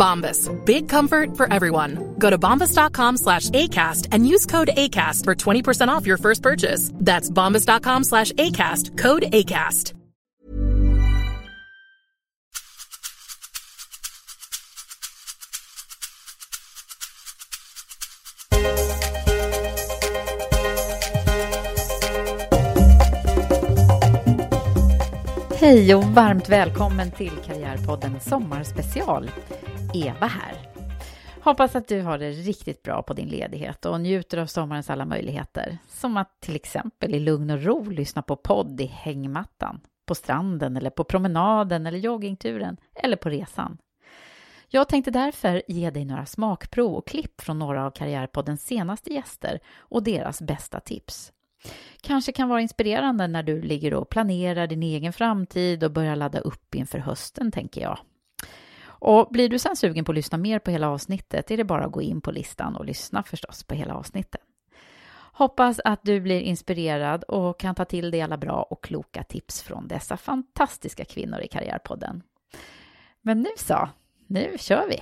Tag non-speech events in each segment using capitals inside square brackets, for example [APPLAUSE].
Bombas. Big comfort for everyone. Go to bombas.com slash ACAST and use code ACAST for 20% off your first purchase. That's bombas.com slash ACAST. Code ACAST. Hej och varmt välkommen till Karriärpodden Sommarspecial. Eva här. Hoppas att du har det riktigt bra på din ledighet och njuter av sommarens alla möjligheter. Som att till exempel i lugn och ro lyssna på podd i hängmattan, på stranden eller på promenaden eller joggingturen eller på resan. Jag tänkte därför ge dig några smakprov och klipp från några av Karriärpoddens senaste gäster och deras bästa tips. Kanske kan vara inspirerande när du ligger och planerar din egen framtid och börjar ladda upp inför hösten, tänker jag. Och blir du sen sugen på att lyssna mer på hela avsnittet är det bara att gå in på listan och lyssna förstås på hela avsnittet. Hoppas att du blir inspirerad och kan ta till dig alla bra och kloka tips från dessa fantastiska kvinnor i Karriärpodden. Men nu så, nu kör vi!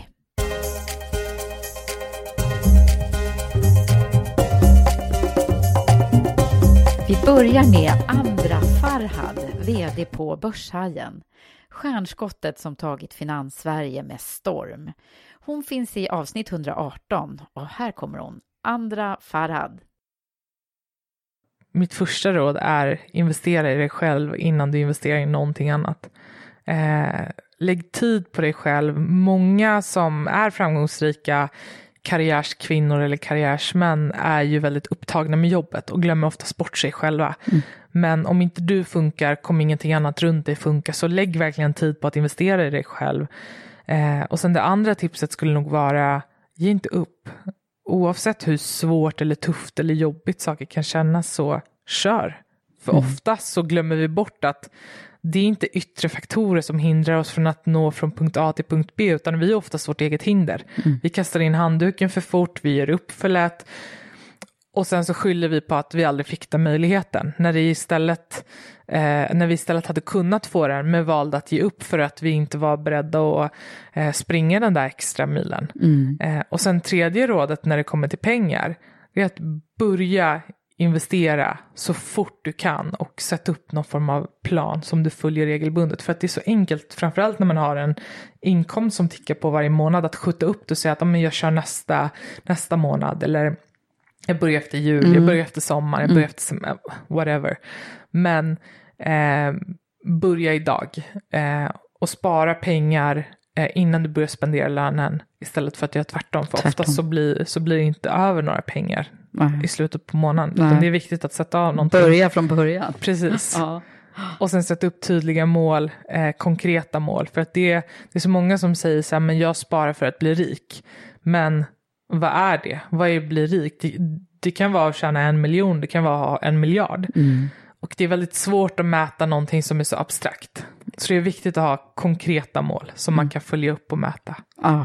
Vi börjar med Andra Farhad, VD på Börshajen. Stjärnskottet som tagit Finanssverige med storm. Hon finns i avsnitt 118 och här kommer hon. Andra Farhad. Mitt första råd är investera i dig själv innan du investerar i någonting annat. Eh, lägg tid på dig själv. Många som är framgångsrika karriärskvinnor eller karriärsmän är ju väldigt upptagna med jobbet och glömmer oftast bort sig själva. Mm. Men om inte du funkar kommer ingenting annat runt dig funka, så lägg verkligen tid på att investera i dig själv. Eh, och sen det andra tipset skulle nog vara, ge inte upp. Oavsett hur svårt eller tufft eller jobbigt saker kan kännas så kör. För mm. oftast så glömmer vi bort att det är inte yttre faktorer som hindrar oss från att nå från punkt A till punkt B, utan vi är oftast vårt eget hinder. Mm. Vi kastar in handduken för fort, vi ger upp för lätt och sen så skyller vi på att vi aldrig fick den möjligheten, när, det istället, eh, när vi istället hade kunnat få den, men valde att ge upp för att vi inte var beredda att eh, springa den där extra milen. Mm. Eh, och sen tredje rådet när det kommer till pengar, är att börja investera så fort du kan och sätta upp någon form av plan som du följer regelbundet. För att det är så enkelt, framförallt när man har en inkomst som tickar på varje månad, att skjuta upp det och säga att jag kör nästa, nästa månad eller jag börjar efter jul, mm. jag börjar efter sommar, jag börjar mm. efter whatever. Men eh, börja idag eh, och spara pengar eh, innan du börjar spendera lönen istället för att göra tvärtom. För tvärtom. ofta så blir, så blir det inte över några pengar Nej. i slutet på månaden. Utan det är viktigt att sätta av någonting. Börja från början. Precis. ja. Och sen sätta upp tydliga mål, eh, konkreta mål. För att det, det är så många som säger så här, men jag sparar för att bli rik. Men vad är det? Vad är att bli rik? Det, det kan vara att tjäna en miljon, det kan vara en miljard. Mm. Och det är väldigt svårt att mäta någonting som är så abstrakt. Så det är viktigt att ha konkreta mål som mm. man kan följa upp och mäta. Ah.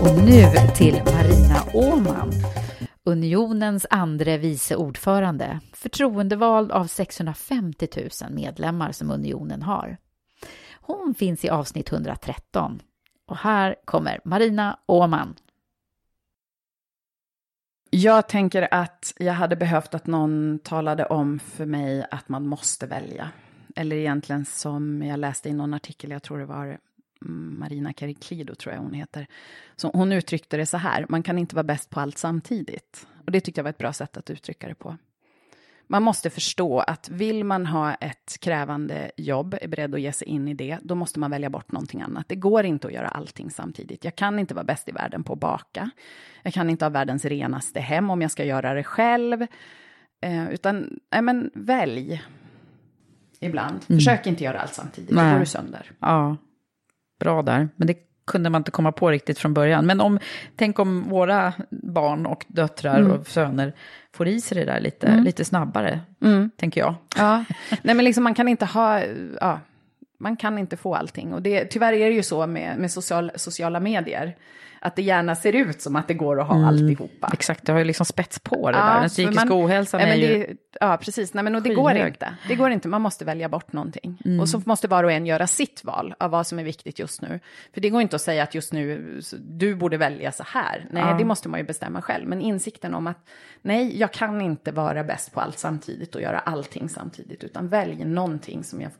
Och nu till Marina Åman. Unionens andre vice ordförande, förtroendevald av 650 000 medlemmar som unionen har. Hon finns i avsnitt 113. Och här kommer Marina Åman. Jag tänker att jag hade behövt att någon talade om för mig att man måste välja. Eller egentligen som jag läste i någon artikel, jag tror det var Marina Keriklido, tror jag hon heter. Så hon uttryckte det så här, man kan inte vara bäst på allt samtidigt. Och det tyckte jag var ett bra sätt att uttrycka det på. Man måste förstå att vill man ha ett krävande jobb, är beredd att ge sig in i det, då måste man välja bort någonting annat. Det går inte att göra allting samtidigt. Jag kan inte vara bäst i världen på att baka. Jag kan inte ha världens renaste hem om jag ska göra det själv. Eh, utan, nej men välj. Ibland. Mm. Försök inte göra allt samtidigt, då går du sönder. Ja, bra där. Men det kunde man inte komma på riktigt från början. Men om, tänk om våra barn och döttrar mm. och söner får i sig det där lite, mm. lite snabbare, mm. tänker jag. Ja, [LAUGHS] nej men liksom man kan inte ha, ja, man kan inte få allting. Och det, tyvärr är det ju så med, med social, sociala medier att det gärna ser ut som att det går att ha mm. alltihopa. Exakt, det har ju liksom spets på det ja, där. Den psykiska man, ohälsan är ju... Det, ja, precis. Nej, men och det går inte. Det går inte, man måste välja bort någonting. Mm. Och så måste var och en göra sitt val av vad som är viktigt just nu. För det går inte att säga att just nu, du borde välja så här. Nej, ja. det måste man ju bestämma själv. Men insikten om att nej, jag kan inte vara bäst på allt samtidigt och göra allting samtidigt. Utan välj någonting som jag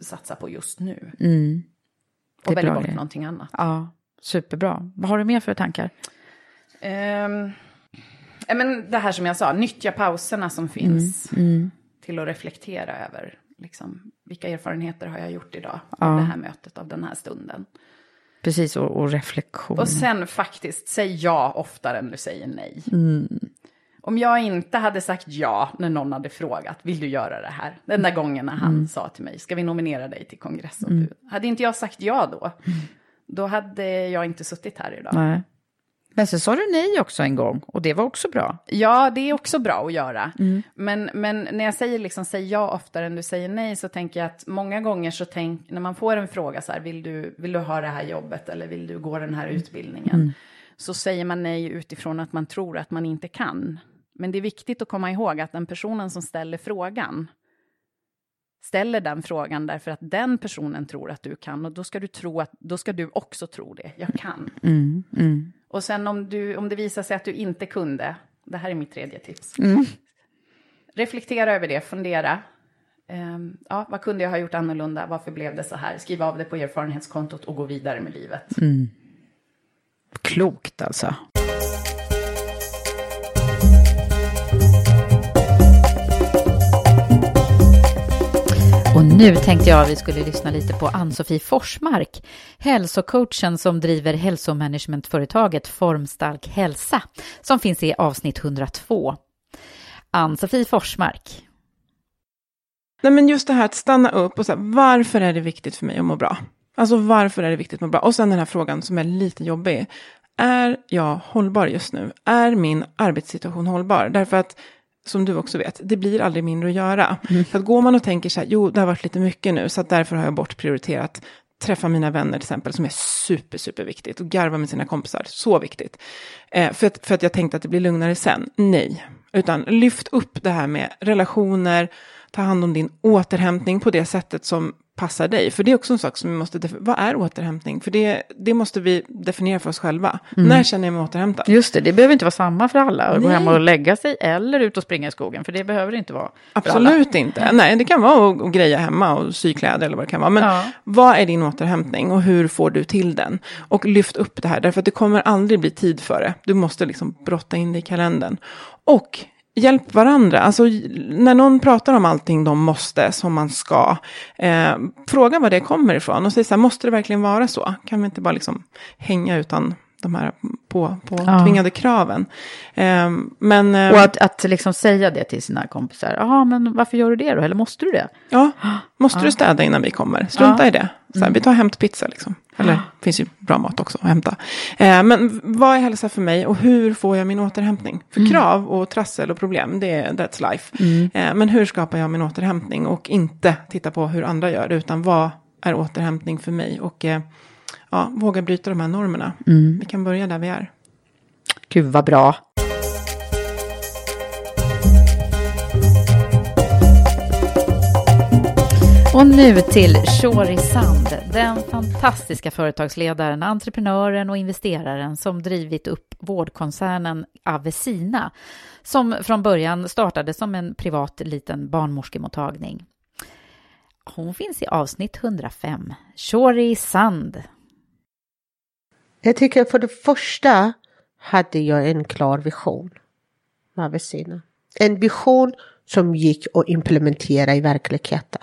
satsar på just nu. Mm. Och välj bort det. någonting annat. Ja. Superbra. Vad har du mer för tankar? Um, men det här som jag sa, nyttja pauserna som finns mm, mm. till att reflektera över liksom, vilka erfarenheter har jag gjort idag ja. av det här mötet, av den här stunden. Precis, och, och reflektion. Och sen faktiskt, säg ja oftare än du säger nej. Mm. Om jag inte hade sagt ja när någon hade frågat, vill du göra det här? Den där gången när han mm. sa till mig, ska vi nominera dig till kongressombud? Mm. Hade inte jag sagt ja då, mm då hade jag inte suttit här idag. Nej. Men sen sa du nej också en gång och det var också bra. Ja, det är också bra att göra. Mm. Men, men när jag säger liksom säg ja oftare än du säger nej så tänker jag att många gånger så tänk, när man får en fråga så här, vill du, vill du ha det här jobbet eller vill du gå den här utbildningen? Mm. Så säger man nej utifrån att man tror att man inte kan. Men det är viktigt att komma ihåg att den personen som ställer frågan ställer den frågan därför att den personen tror att du kan och då ska du tro att, då ska du också tro det, jag kan. Mm, mm. Och sen om, du, om det visar sig att du inte kunde, det här är mitt tredje tips. Mm. Reflektera över det, fundera. Um, ja, vad kunde jag ha gjort annorlunda? Varför blev det så här? Skriv av det på erfarenhetskontot och gå vidare med livet. Mm. Klokt alltså. Och nu tänkte jag att vi skulle lyssna lite på Ann-Sofie Forsmark, hälsocoachen som driver hälsomanagementföretaget Formstark hälsa, som finns i avsnitt 102. Ann-Sofie Forsmark. Nej, men just det här att stanna upp och säga varför är det viktigt för mig att må bra? Alltså varför är det viktigt att må bra? Och sen den här frågan som är lite jobbig. Är jag hållbar just nu? Är min arbetssituation hållbar? Därför att som du också vet, det blir aldrig mindre att göra. Mm. Så att går man och tänker så här, jo, det har varit lite mycket nu, så att därför har jag bortprioriterat träffa mina vänner till exempel, som är super, super viktigt. Och garva med sina kompisar, så viktigt. Eh, för, att, för att jag tänkte att det blir lugnare sen. Nej, utan lyft upp det här med relationer, ta hand om din återhämtning på det sättet som passar dig. För det är också en sak som vi måste, vad är återhämtning? För det, det måste vi definiera för oss själva. Mm. När känner jag mig återhämtad? Just det, det behöver inte vara samma för alla. Att gå hem och lägga sig eller ut och springa i skogen. För det behöver det inte vara. Absolut inte. Nej, det kan vara att greja hemma och sy kläder eller vad det kan vara. Men ja. vad är din återhämtning och hur får du till den? Och lyft upp det här, därför att det kommer aldrig bli tid för det. Du måste liksom brotta in det i kalendern. Och hjälp varandra. Alltså när någon pratar om allting de måste, som man ska, eh, fråga var det kommer ifrån och säg så här, måste det verkligen vara så? Kan vi inte bara liksom hänga utan de här på, på ja. kraven. Eh, men, eh, och att, att liksom säga det till sina kompisar. Jaha, men varför gör du det då? Eller måste du det? Ja, [GASPS] måste ja. du städa innan vi kommer? Strunta ja. i det. Så här, mm. Vi tar hämtpizza liksom. Eller det finns ju bra mat också att hämta. Eh, men vad är hälsa för mig och hur får jag min återhämtning? För mm. krav och trassel och problem, det är that's life. Mm. Eh, men hur skapar jag min återhämtning? Och inte titta på hur andra gör det, utan vad är återhämtning för mig? Och eh, ja, våga bryta de här normerna. Mm. Vi kan börja där vi är. Gud vad bra. Och nu till Shori Sand, den fantastiska företagsledaren, entreprenören och investeraren som drivit upp vårdkoncernen Avesina, som från början startade som en privat liten barnmorskemottagning. Hon finns i avsnitt 105, Shori Sand. Jag tycker för det första hade jag en klar vision med Avesina. En vision som gick att implementera i verkligheten.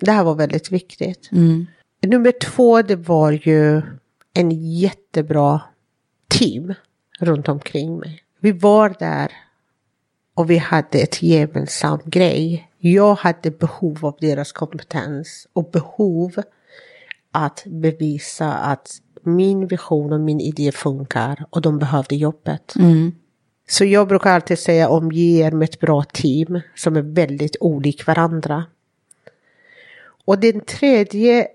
Det här var väldigt viktigt. Mm. Nummer två, det var ju en jättebra team runt omkring mig. Vi var där och vi hade ett gemensamt grej. Jag hade behov av deras kompetens och behov att bevisa att min vision och min idé funkar och de behövde jobbet. Mm. Så jag brukar alltid säga omge er med ett bra team som är väldigt olik varandra. Och den tredje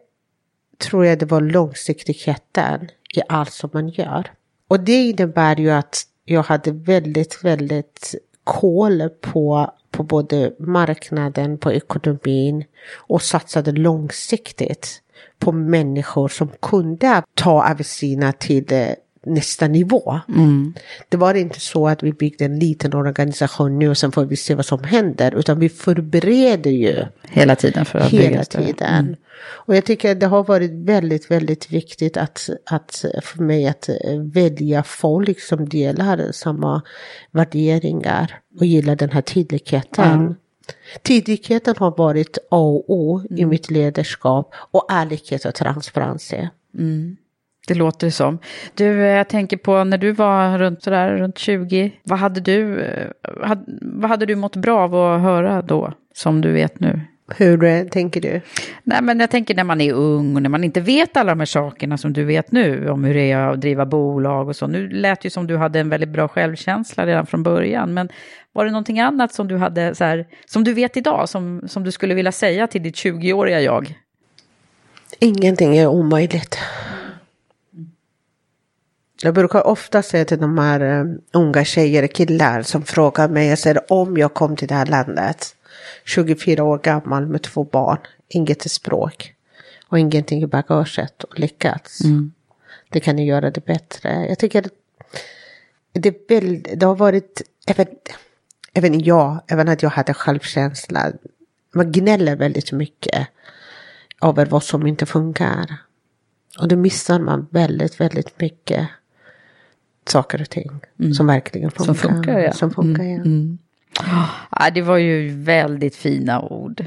tror jag det var långsiktigheten i allt som man gör. Och det innebär ju att jag hade väldigt, väldigt koll på, på både marknaden, på ekonomin och satsade långsiktigt på människor som kunde ta Avicina till eh, nästa nivå. Mm. Det var inte så att vi byggde en liten organisation nu och sen får vi se vad som händer, utan vi förbereder ju Hela tiden för att hela bygga tiden. Mm. Och jag tycker att det har varit väldigt, väldigt viktigt att, att för mig att eh, välja folk som delar samma värderingar och gillar den här tydligheten. Mm. Tydligheten har varit A och O i mitt ledarskap och ärlighet och transparens. Det låter det som. Du, eh, jag tänker på när du var runt, sådär, runt 20, vad hade, du, eh, vad hade du mått bra av att höra då, som du vet nu? Hur eh, tänker du? Nej, men jag tänker när man är ung och när man inte vet alla de här sakerna som du vet nu, om hur det är att driva bolag och så. Nu lät ju som du hade en väldigt bra självkänsla redan från början, men var det någonting annat som du hade, så här, som du vet idag, som, som du skulle vilja säga till ditt 20-åriga jag? Ingenting är omöjligt. Jag brukar ofta säga till de här eh, unga tjejer och killar som frågar mig, jag säger om jag kom till det här landet, 24 år gammal med två barn, inget språk och ingenting i bagaget och lyckats. Det kan ni göra det bättre. Jag tycker att det, väl, det har varit, även, även jag, även att jag hade självkänsla, man gnäller väldigt mycket över vad som inte funkar. Och då missar man väldigt, väldigt mycket saker och ting som verkligen funkar. Som funkar, ja. Som funkar, ja. Mm. Ja, det var ju väldigt fina ord.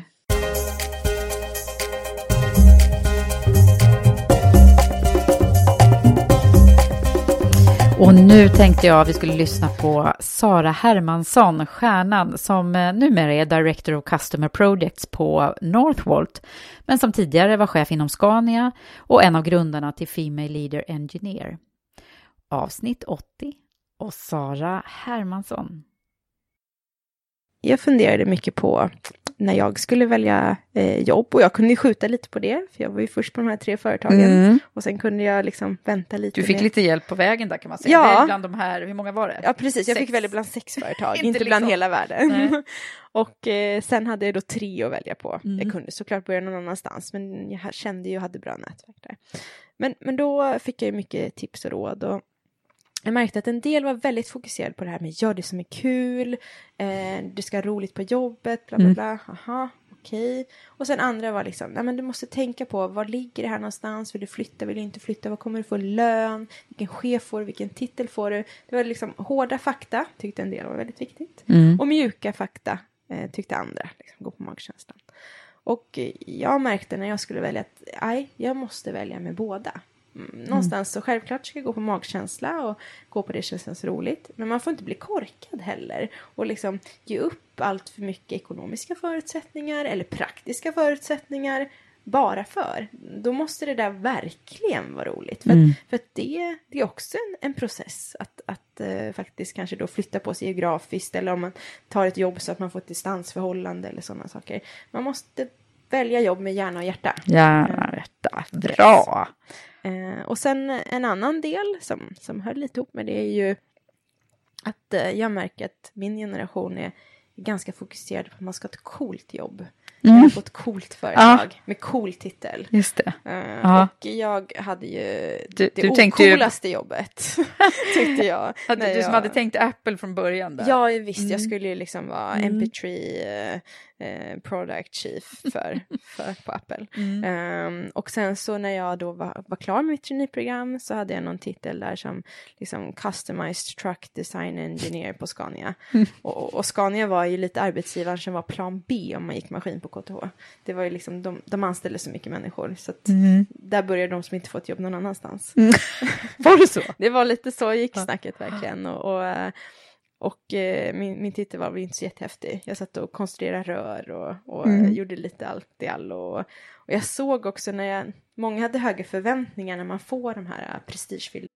Och nu tänkte jag att vi skulle lyssna på Sara Hermansson, stjärnan som eh, numera är Director of Customer Projects på Northvolt, men som tidigare var chef inom Scania och en av grundarna till Female Leader Engineer. Avsnitt 80 och Sara Hermansson jag funderade mycket på när jag skulle välja eh, jobb och jag kunde ju skjuta lite på det, för jag var ju först på de här tre företagen. Mm. Och sen kunde jag liksom vänta lite. Du fick med- lite hjälp på vägen där kan man säga. Ja. Bland de här, hur många var det? Ja, precis. Jag Sex. fick välja bland sex företag, [LAUGHS] Inte inte, bland liksom. hela världen. [LAUGHS] Och eh, sen hade jag då tre att välja på. Mm. Jag kunde såklart börja någon annanstans, men jag kände ju och hade bra nätverk där. Men, men då fick jag ju mycket tips och råd. Och jag märkte att en del var väldigt fokuserade på det här med gör det som är kul, eh, du ska ha roligt på jobbet, bla bla Mm. bla, aha, okej. Och sen andra var liksom, nej men du måste tänka på var ligger det här någonstans, vill du flytta, vill du inte flytta, vad kommer du få lön, vilken chef får du, vilken titel får du. Det var liksom hårda fakta, tyckte en del var väldigt viktigt. Mm. Och mjuka fakta eh, tyckte andra, liksom, gå på magkänslan. Och jag märkte när jag skulle välja att nej, jag måste välja med båda. Mm, någonstans så självklart ska jag gå på magkänsla och gå på det som känns roligt. Men man får inte bli korkad heller och liksom ge upp allt för mycket ekonomiska förutsättningar eller praktiska förutsättningar bara för. Då måste det där verkligen vara roligt. För, Mm. att, för att det, det är också en, en process att, att eh, faktiskt kanske då flytta på sig geografiskt eller om man tar ett jobb så att man får ett distansförhållande eller sådana saker. Man måste välja jobb med hjärna och hjärta. Ja, detta. Bra. Eh, och sen en annan del som, som hör lite ihop med det är ju att eh, jag märker att min generation är ganska fokuserad på att man ska ha ett coolt jobb. mm. på ett coolt företag ja. med cool titel. Just det. Uh, ja. Och jag hade ju du, det du ocoolaste ju... jobbet, [LAUGHS] tyckte jag. Hade, du jag... som hade tänkt Apple från början? Där. Ja, visst. Mm. Jag skulle ju liksom vara mm. MP3 uh, eh, product chief för, [LAUGHS] för på Apple. Mm. Um, och sen så när jag då var, var klar med mitt traineeprogram så hade jag någon titel där som liksom customized truck design engineer på Scania. [LAUGHS] Mm. Och, och, Scania var ju lite arbetsgivaren som var plan B om man gick maskin på KTH. Det var ju liksom, de, de anställde så mycket människor så att mm. där började de som inte fått jobb någon annanstans. Mm. [LAUGHS] Var det så? det var lite så gick snacket verkligen. och, och eh, och eh, min, min titel var väl inte så jättehäftig. Jag satt och konstruerade rör och, och mm. gjorde lite allt i allo. Och, och jag såg också när jag, många hade höga förväntningar när man får de här uh, prestigefyllda.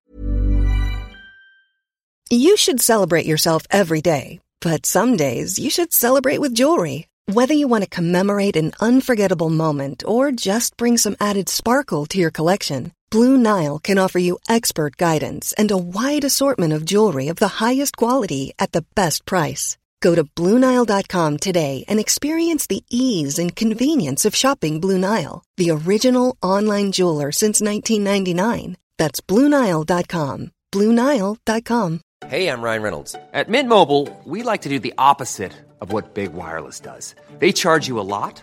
You should celebrate yourself every day. But some days you should celebrate with jewelry. Whether you want to commemorate an unforgettable moment or just bring some added sparkle to your collection. Blue Nile can offer you expert guidance and a wide assortment of jewelry of the highest quality at the best price. Go to BlueNile.com today and experience the ease and convenience of shopping Blue Nile, the original online jeweler since 1999. That's BlueNile.com. BlueNile.com. Hey, I'm Ryan Reynolds. At Mint Mobile, we like to do the opposite of what Big Wireless does. They charge you a lot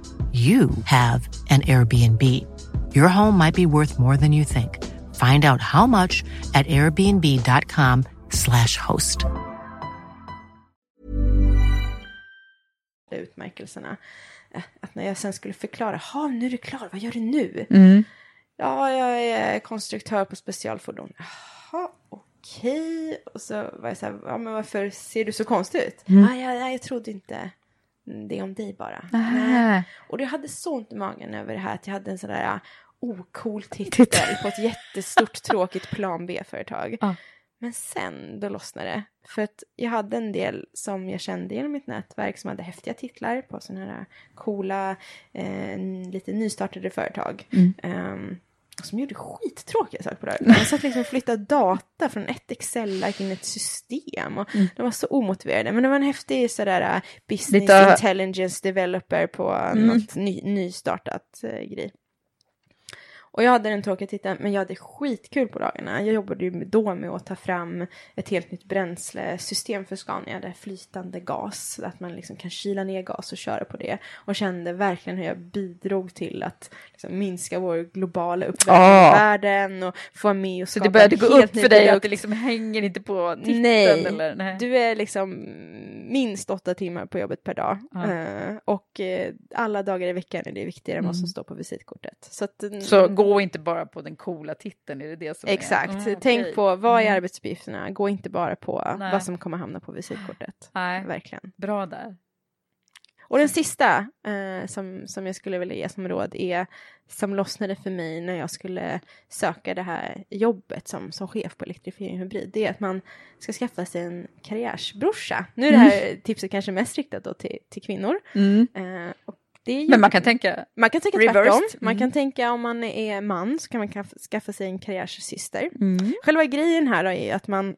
you have an Airbnb. Your home might be worth more than you think. Find out how much at airbnb.com slash host. Utmärkelserna. Eh, att när jag sen skulle förklara, ha nu är du klar, vad gör du nu? Mm. Ja, jag är konstruktör på specialfordon. Jaha, okej. Och så var jag så här, ja men varför ser du så konstig ut? Mm. Ah, ja, ja, jag trodde inte det är om dig bara. Och jag hade så ont i magen över det här att jag hade en sån där ocool titel på ett jättestort [LAUGHS] tråkigt plan B-företag. Ah. Men sen, då lossnade det. För att jag hade en del som jag kände genom mitt nätverk som hade häftiga titlar på sådana här coola, eh, lite nystartade företag. Mm. Um, som gjorde skittråkiga saker på det här. De satt liksom och flyttade data från ett Excel-ark in ett system. Och mm. De var så omotiverade. Men det var en häftig sådär uh, business Lite... intelligence developer på mm. något ny, nystartat uh, grej. Och jag hade den tråkiga titeln, men jag hade skitkul på dagarna. Jag jobbade ju då med att ta fram ett helt nytt bränslesystem för Scania, där flytande gas, att man liksom kan kyla ner gas och köra på det. Och kände verkligen hur jag bidrog till att liksom minska vår globala uppvärmning i världen och få med och skapa Så det började gå upp för dig att det liksom hänger inte på titeln? Nej, eller? nej, du är liksom minst åtta timmar på jobbet per dag. Ja. Eh, och eh, alla dagar i veckan är det viktigare än vad som Mm. står på visitkortet. Så, att, mm, Så gå inte bara på den coola titeln, är det det som Exakt. är? Mm, Tänk okej. på vad är Mm. arbetsuppgifterna, gå inte bara på Nej. vad som kommer hamna på visitkortet. Nej, Verkligen. bra där. Och den sista eh, som, som jag skulle vilja ge som råd är som lossnade för mig när jag skulle söka det här jobbet som, som chef på elektrifiering hybrid. Det är att man ska skaffa sig en karriärsbrorsa. Nu är det här tipset kanske mest riktat då till, till kvinnor. Mm. Eh, och ju- Men man kan tänka man kan tänka reversed. tvärtom. Man Mm. kan tänka om man är man så kan man kaff- skaffa sig en karriärssyster. Mm. Själva grejen här då är att man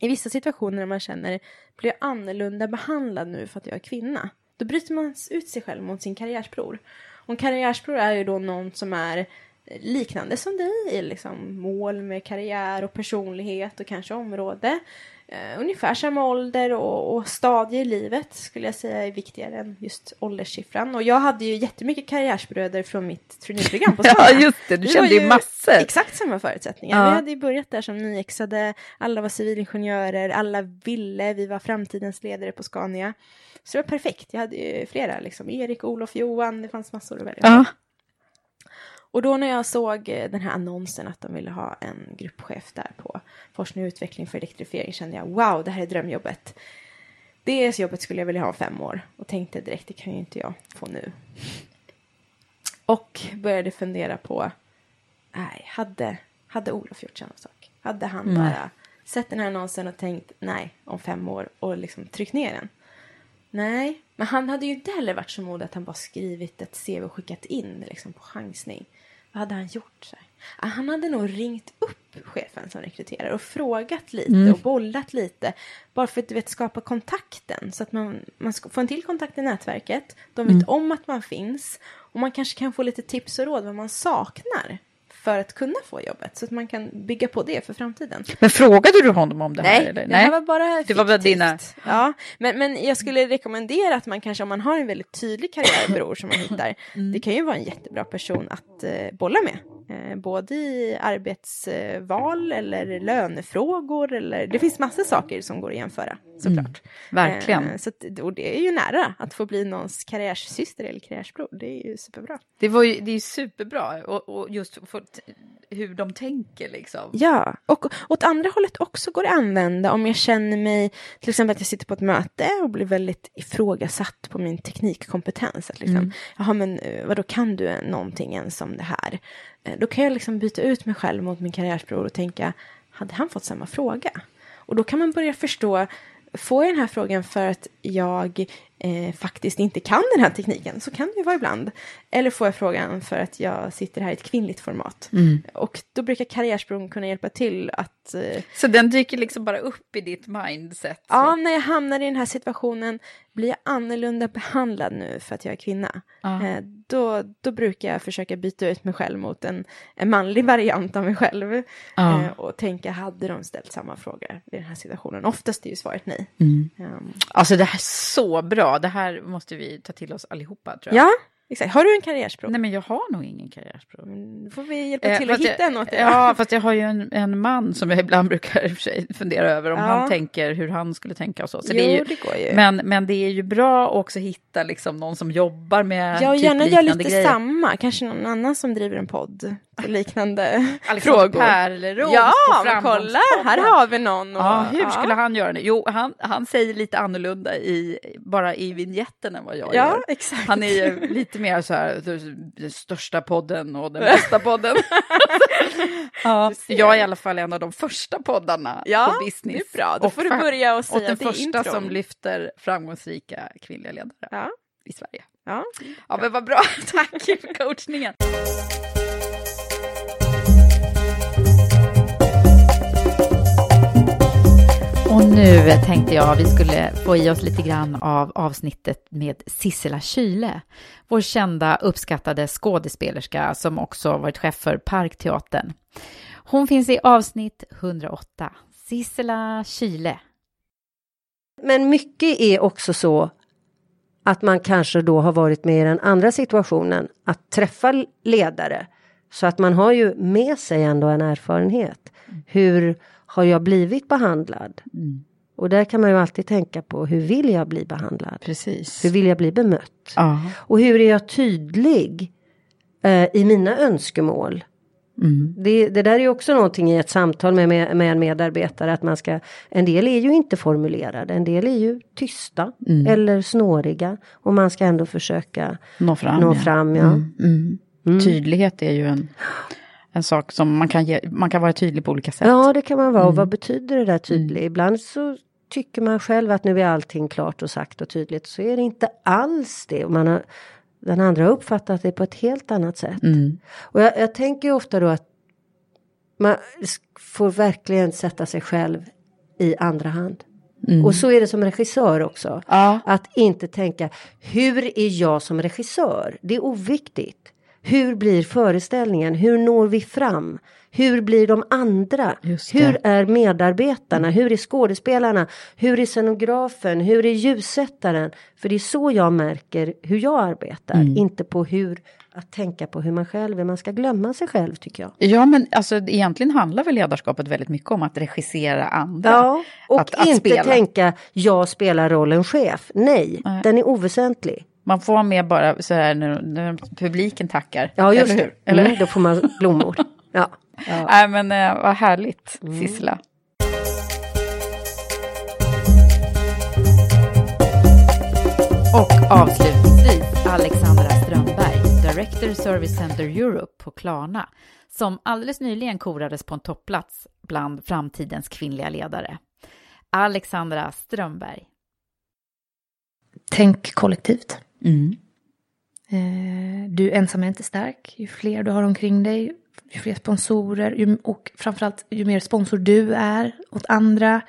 i vissa situationer när man känner blir jag annorlunda behandlad nu för att jag är kvinna. Då bryter man ut sig själv mot sin karriärsbror. Och en karriärsbror är ju då någon som är liknande som dig i liksom mål med karriär och personlighet och kanske område. Eh, ungefär samma ålder och, och stadie i livet skulle jag säga är viktigare än just ålderssiffran. Och jag hade ju jättemycket karriärsbröder från mitt traineeprogram på [LAUGHS] Ja, Skåne. just det. Du Vi kände ju massor. Exakt samma förutsättningar. Ja. Vi hade ju börjat där som nyexade, alla var civilingenjörer, alla ville, vi var framtidens ledare på Scania. Så det var perfekt. Jag hade ju flera, liksom Erik, Olof, Johan, det fanns massor att välja på. Ja. Och då när jag såg eh, den här annonsen att de ville ha en gruppchef där på forskning och utveckling för elektrifiering kände jag wow, det här är drömjobbet. Det jobbet skulle jag vilja ha om fem år och tänkte direkt, det kan ju inte jag få nu. Och började fundera på, nej, hade, hade Olof gjort samma sak? Hade han Nej. bara sett den här annonsen och tänkt, nej, om fem år och liksom tryckt ner den? Nej, men han hade ju inte heller varit så modig att han bara skrivit ett CV och skickat in liksom på chansning. Vad hade han gjort? Så här? Han hade nog ringt upp chefen som rekryterar och frågat lite Mm. och bollat lite. Bara för att du vet, skapa kontakten så att man, man ska få en till kontakt i nätverket. De vet Mm. om att man finns och man kanske kan få lite tips och råd vad man saknar för att kunna få jobbet så att man kan bygga på det för framtiden. Men frågade du honom om det här? Nej, eller? det här var bara Det var bara fiktivt. dina... Ja, men, men jag skulle rekommendera att man kanske om man har en väldigt tydlig karriärbror som man hittar, Mm. det kan ju vara en jättebra person att eh, bolla med. Eh, både i arbetsval eller lönefrågor eller det finns massa saker som går att jämföra såklart. Mm, verkligen. Eh, så att, och det är ju nära att få bli någons karriärssyster eller karriärsbror. Det är ju superbra. Det, var ju, det är ju superbra, och, och just för hur de tänker liksom. Ja, och åt andra hållet också går det att använda om jag känner mig, till exempel att jag sitter på ett möte och blir väldigt ifrågasatt på min teknikkompetens. Att liksom, Mm. Jaha, men eh, vadå, kan du någonting ens om det här? Eh, Då kan jag liksom byta ut mig själv mot min karriärsbror och tänka, hade han fått samma fråga? Och då kan man börja förstå, får jag den här frågan för att jag eh, faktiskt inte kan den här tekniken, så kan det ju vara ibland. Eller får jag frågan för att jag sitter här i ett kvinnligt format. Mm. Och då brukar karriärsbron kunna hjälpa till att... Eh, Så den dyker liksom bara upp i ditt mindset? ja, när jag hamnar i den här situationen, blir jag annorlunda behandlad nu för att jag är kvinna? Ja. Eh, då, då brukar jag försöka byta ut mig själv mot en, en manlig variant av mig själv. Ja. Eh, och tänka, hade de ställt samma fråga i den här situationen? Oftast är ju svaret nej. Mm. Ehm, Alltså det här är så bra, det här måste vi ta till oss allihopa tror jag. ja, exakt. Har du en karriärsbro? Nej men jag har nog ingen karriärsbro. Mm, Då får vi hjälpa Eh, till att fast hitta jag, en åt dig. Ja, fast jag har ju en, en man som jag ibland brukar fundera över om Ja. han tänker hur han skulle tänka och så. så Jo, det är ju, det går ju. Men, men det är ju bra att också hitta liksom någon som jobbar med Ja, och typ gärna göra liknande lite grejer. samma. Kanske någon annan som driver en podd på liknande Alexander frågor. Pärleros ja, på men kolla, här har vi någon. Och, Ja, hur skulle han göra det? Jo, han, han säger lite annorlunda i, bara i vignetten än vad jag Ja, gör. exakt. Han är ju lite mer så här, den största podden och den bästa podden. [LAUGHS] ja, jag är i alla fall en av de första poddarna Ja, på business. det är bra. Då Och får du börja och säga Och den det första intron. som lyfter framgångsrika kvinnliga ledare Ja. i Sverige. Ja. Ja, men vad bra. [LAUGHS] Tack för coachningen. Och nu tänkte jag vi skulle få i oss lite grann av avsnittet med Sissela Kyle, vår kända uppskattade skådespelerska som också varit chef för Parkteatern. Hon finns i avsnitt 108. Sissela Kyle. Men mycket är också så att man kanske då har varit med i den andra situationen, att träffa ledare. Så att man har ju med sig ändå en erfarenhet. Hur har jag blivit behandlad? Och där kan man ju alltid tänka på hur vill jag bli behandlad? Precis. Hur vill jag bli bemött? Ja. Och hur är jag tydlig eh, i mina önskemål? Mm. Det, det där är ju också någonting i ett samtal med, med, med en medarbetare att man ska, en del är ju inte formulerade, en del är ju tysta Mm. eller snåriga och man ska ändå försöka Nå fram. nå ja. fram. Ja. Mm. Mm. Mm. Tydlighet är ju en, en sak som man kan, ge, man kan vara tydlig på olika sätt. Ja, det kan man vara. Och Mm. vad betyder det där tydligt? Ibland så tycker man själv att nu är allting klart och sagt och tydligt. Så är det inte alls det. Man har, den andra har uppfattat det på ett helt annat sätt. Mm. Och jag, jag tänker ofta då att man får verkligen sätta sig själv i andra hand. Mm. Och så är det som regissör också. Ja. Att inte tänka, hur är jag som regissör? Det är oviktigt. Hur blir föreställningen? Hur når vi fram? Hur blir de andra? Hur är medarbetarna? Hur är skådespelarna? Hur är scenografen? Hur är ljussättaren? För det är så jag märker hur jag arbetar. Mm. Inte på hur, att tänka på hur man själv är. Man ska glömma sig själv tycker jag. Ja, men alltså, egentligen handlar väl ledarskapet väldigt mycket om att regissera andra. Ja, och att, att inte spela. tänka jag spelar rollen chef. Nej, Nej. den är oväsentlig. Man får med bara så här när, när publiken tackar. Ja, just eller det. hur? Eller? Mm, då får man blommor. [LAUGHS] Ja. Nej, men eh, vad härligt, Mm. Sissela. Och avslutningsvis Alexandra Strömberg, Director Service Center Europe på Klarna, som alldeles nyligen korades på en topplats bland framtidens kvinnliga ledare. Alexandra Strömberg. Tänk kollektivt. Mm. Eh, Du ensam är inte stark. Ju fler du har omkring dig, ju fler sponsorer ju, och framförallt ju mer sponsor du är åt andra.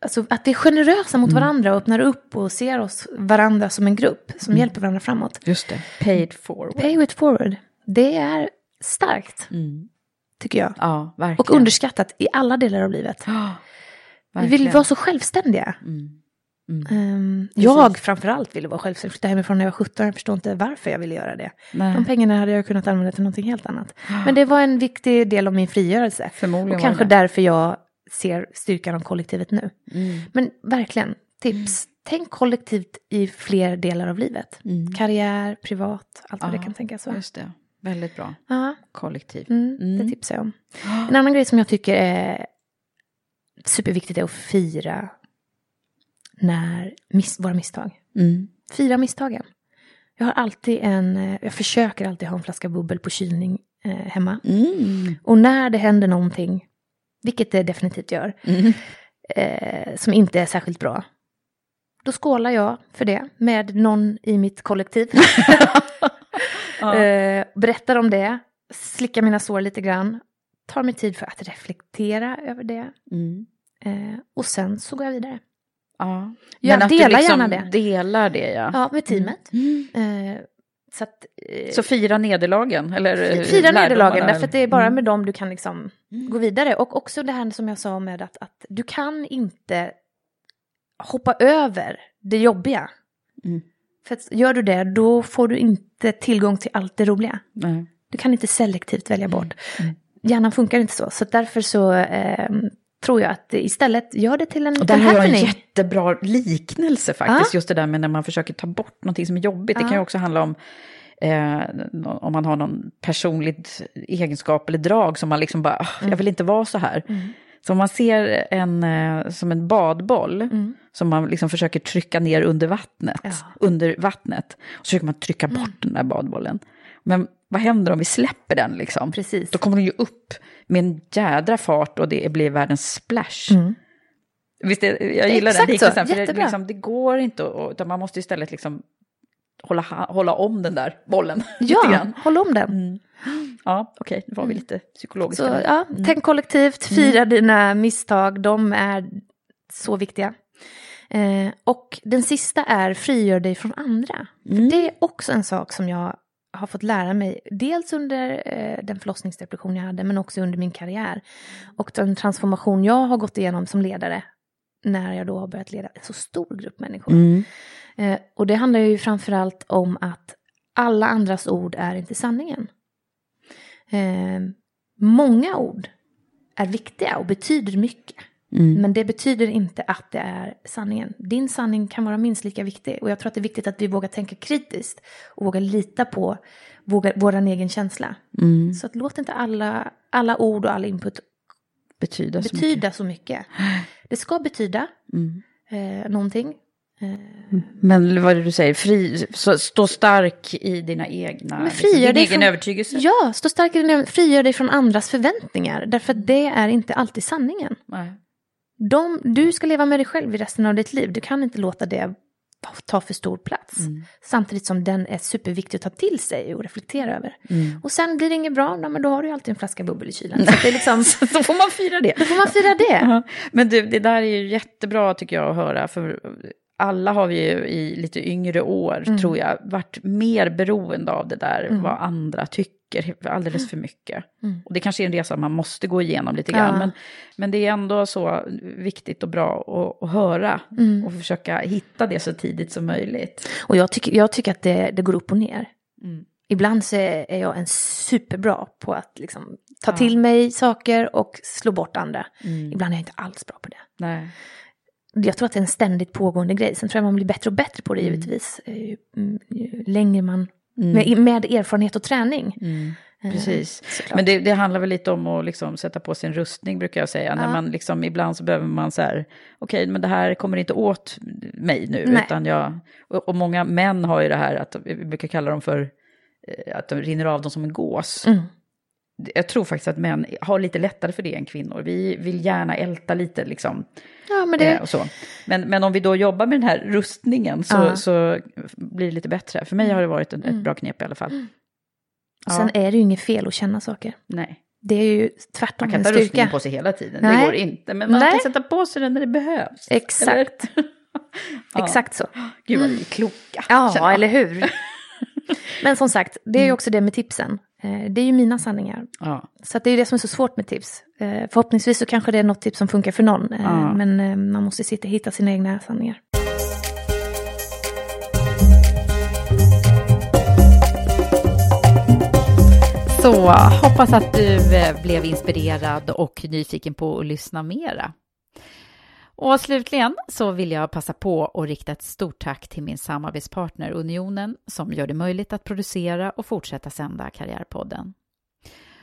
Alltså att vi är generösa mot varandra och öppnar upp och ser oss varandra som en grupp som Mm. hjälper varandra framåt. Just det, paid forward. Pay it forward. Det är starkt, Mm. tycker jag. Ja, verkligen. Och underskattat i alla delar av livet. [GASPS] vi vill vara så självständiga. Mm. Ehm, Precis. jag framförallt ville vara självständig. Flyttade hemifrån när jag var 17. Jag förstår inte varför jag ville göra det. Nej. De pengarna hade jag kunnat använda till någonting helt annat. [GASPS] Men det var en viktig del av min frigörelse. Förmodligen Och kanske därför jag ser styrkan av kollektivet nu. Mm. Men verkligen, tips. Tänk kollektivt i fler delar av livet. Mm. Karriär, privat, allt vad Ja, det kan tänkas vara. Just det, väldigt bra. Ja. Kollektiv. Mm, Det tipsar jag om. [GASPS] En annan grej som jag tycker är superviktigt är att fira när miss, våra misstag. Mm. Fira misstagen. Jag har alltid en, eh, jag försöker alltid ha en flaska bubbel på kylning eh, hemma. Mm. Och när det händer någonting, vilket det definitivt gör, Mm. eh, som inte är särskilt bra, då skålar jag för det med någon i mitt kollektiv. [LAUGHS] eh, berättar om det, slickar mina sår lite grann, tar mig tid för att reflektera över det. Mm. Eh, och sen så går jag vidare. Ja. Jag Men delar liksom gärna det. delar det, ja. Ja, med teamet. Mm. Eh, så att, eh, Så fira nederlagen? Eller eh, Fira nederlagen, lärdomarna? därför att det är bara Mm. med dem du kan liksom gå vidare. Och också det här som jag sa med att, att du kan inte hoppa över det jobbiga. Mm. För att gör du det, då får du inte tillgång till allt det roliga. Du kan inte selektivt välja bort. Hjärnan funkar inte så. Så därför så eh, tror jag att istället gör det till en Och liten där har jag en jättebra liknelse faktiskt, Ja. just det där med när man försöker ta bort någonting som är jobbigt. Det Ja. kan ju också handla om eh, om man har någon personligt egenskap eller drag som man liksom bara, "Ah, jag vill inte vara så här. Mm. Så om man ser en eh, som en badboll Mm. som man liksom försöker trycka ner under vattnet, under vattnet, och så försöker man trycka Mm. bort den där badbollen. Men vad händer om vi släpper den liksom? Precis. Då kommer den ju upp med en jädra fart och det blir världens splash. Mm. Visst, jag gillar Exakt den liknelsen, för det, liksom, det går inte, att- utan man måste istället liksom hålla, hålla om den där bollen [LAUGHS] Ja, håll om den. Mm. Ja, okej, nu var vi lite psykologiska. Så ja, Mm. tänk kollektivt, fira dina misstag, de är så viktiga. Eh, och den sista är frigör dig från andra. För det är också en sak som jag har fått lära mig, dels under eh, den förlossningsdepression jag hade, men också under min karriär. Och den transformation jag har gått igenom som ledare, när jag då har börjat leda en så stor grupp människor. Mm. Eh, och det handlar ju framförallt om att alla andras ord är inte sanningen. Eh, många ord är viktiga och betyder mycket. Mm. Men det betyder inte att det är sanningen. Din sanning kan vara minst lika viktig. Och jag tror att det är viktigt att vi vågar tänka kritiskt och vågar lita på vågar, vår egen känsla. Mm. Så att låt inte alla, alla ord och all input betyda, så, betyda mycket. så mycket. Det ska betyda mm. eh, någonting. Eh. Men vad är det du säger, Fri, så, stå stark i dina egna, Men frigör din egen från, övertygelse? Ja, stå stark i din frigör dig från andras förväntningar. Därför att det är inte alltid sanningen. Nej. De, du ska leva med dig själv i resten av ditt liv. Du kan inte låta det ta för stor plats. Mm. Samtidigt som den är superviktig att ta till sig och reflektera över. Mm. Och sen blir det inget bra, men då har du ju alltid en flaska bubbel i kylen. [LAUGHS] Så det är liksom, då får man fira det. Då får man fira det. Men du, det där är ju jättebra tycker jag att höra. För alla har vi ju i lite yngre år, mm. tror jag, varit mer beroende av det där, mm. vad andra tycker alldeles för mycket. Mm. Och det kanske är en resa man måste gå igenom lite grann, ja. men, men det är ändå så viktigt och bra att, att höra mm. och försöka hitta det så tidigt som möjligt. Och jag tycker, jag tycker att det, det går upp och ner. Mm. Ibland så är jag en superbra på att liksom ta ja. till mig saker och slå bort andra. Mm. Ibland är jag inte alls bra på det. Nej jag tror att det är en ständigt pågående grej. Sen tror jag man blir bättre och bättre på det mm. givetvis. Eh, ju, mm, ju längre man, mm. med, med, erfarenhet och träning. Mm. Eh, Precis. Såklart. Men det, det, handlar väl lite om att liksom sätta på sin rustning brukar jag säga. Ja. När man liksom, ibland så behöver man så här, okej okay, men det här kommer inte åt mig nu. Nej. Utan jag, och, och, många män har ju det här att vi brukar kalla dem för eh, att de rinner av dem som en gås. Mm jag tror faktiskt att män har lite lättare för det än kvinnor. Vi vill gärna älta lite liksom. Ja, men, det... Eh, och så. Men, men om vi då jobbar med den här rustningen så, ja. så blir det lite bättre. För mig har det varit ett, ett mm. bra knep i alla fall. Mm. Ja. Sen är det ju inget fel att känna saker. Nej. Det är ju tvärtom Man kan ta rustningen på sig hela tiden, Nej. det går inte. Men man Nej. kan sätta på sig den när det behövs. Exakt. [LAUGHS] ja. Exakt så. Gud vad vi är kloka. Ja, eller hur. [LAUGHS] men som sagt, det är ju mm. också det med tipsen. Eh, det är ju mina sanningar. Ja. Så det är ju det som är så svårt med tips. Eh, förhoppningsvis så kanske det är något tips som funkar för någon. Eh, ja. Men man måste sitta och hitta sina egna sanningar. Så hoppas att du blev inspirerad och nyfiken på att lyssna mera. Och slutligen så vill jag passa på att rikta ett stort tack till min samarbetspartner Unionen som gör det möjligt att producera och fortsätta sända Karriärpodden.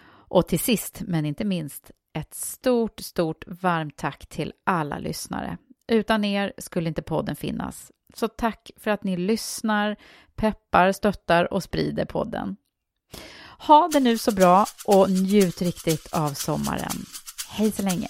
Och till sist, men inte minst, ett stort, stort varmt tack till alla lyssnare. Utan er skulle inte podden finnas. Så tack för att ni lyssnar, peppar, stöttar och sprider podden. Ha det nu så bra och njut riktigt av sommaren. Hej så länge!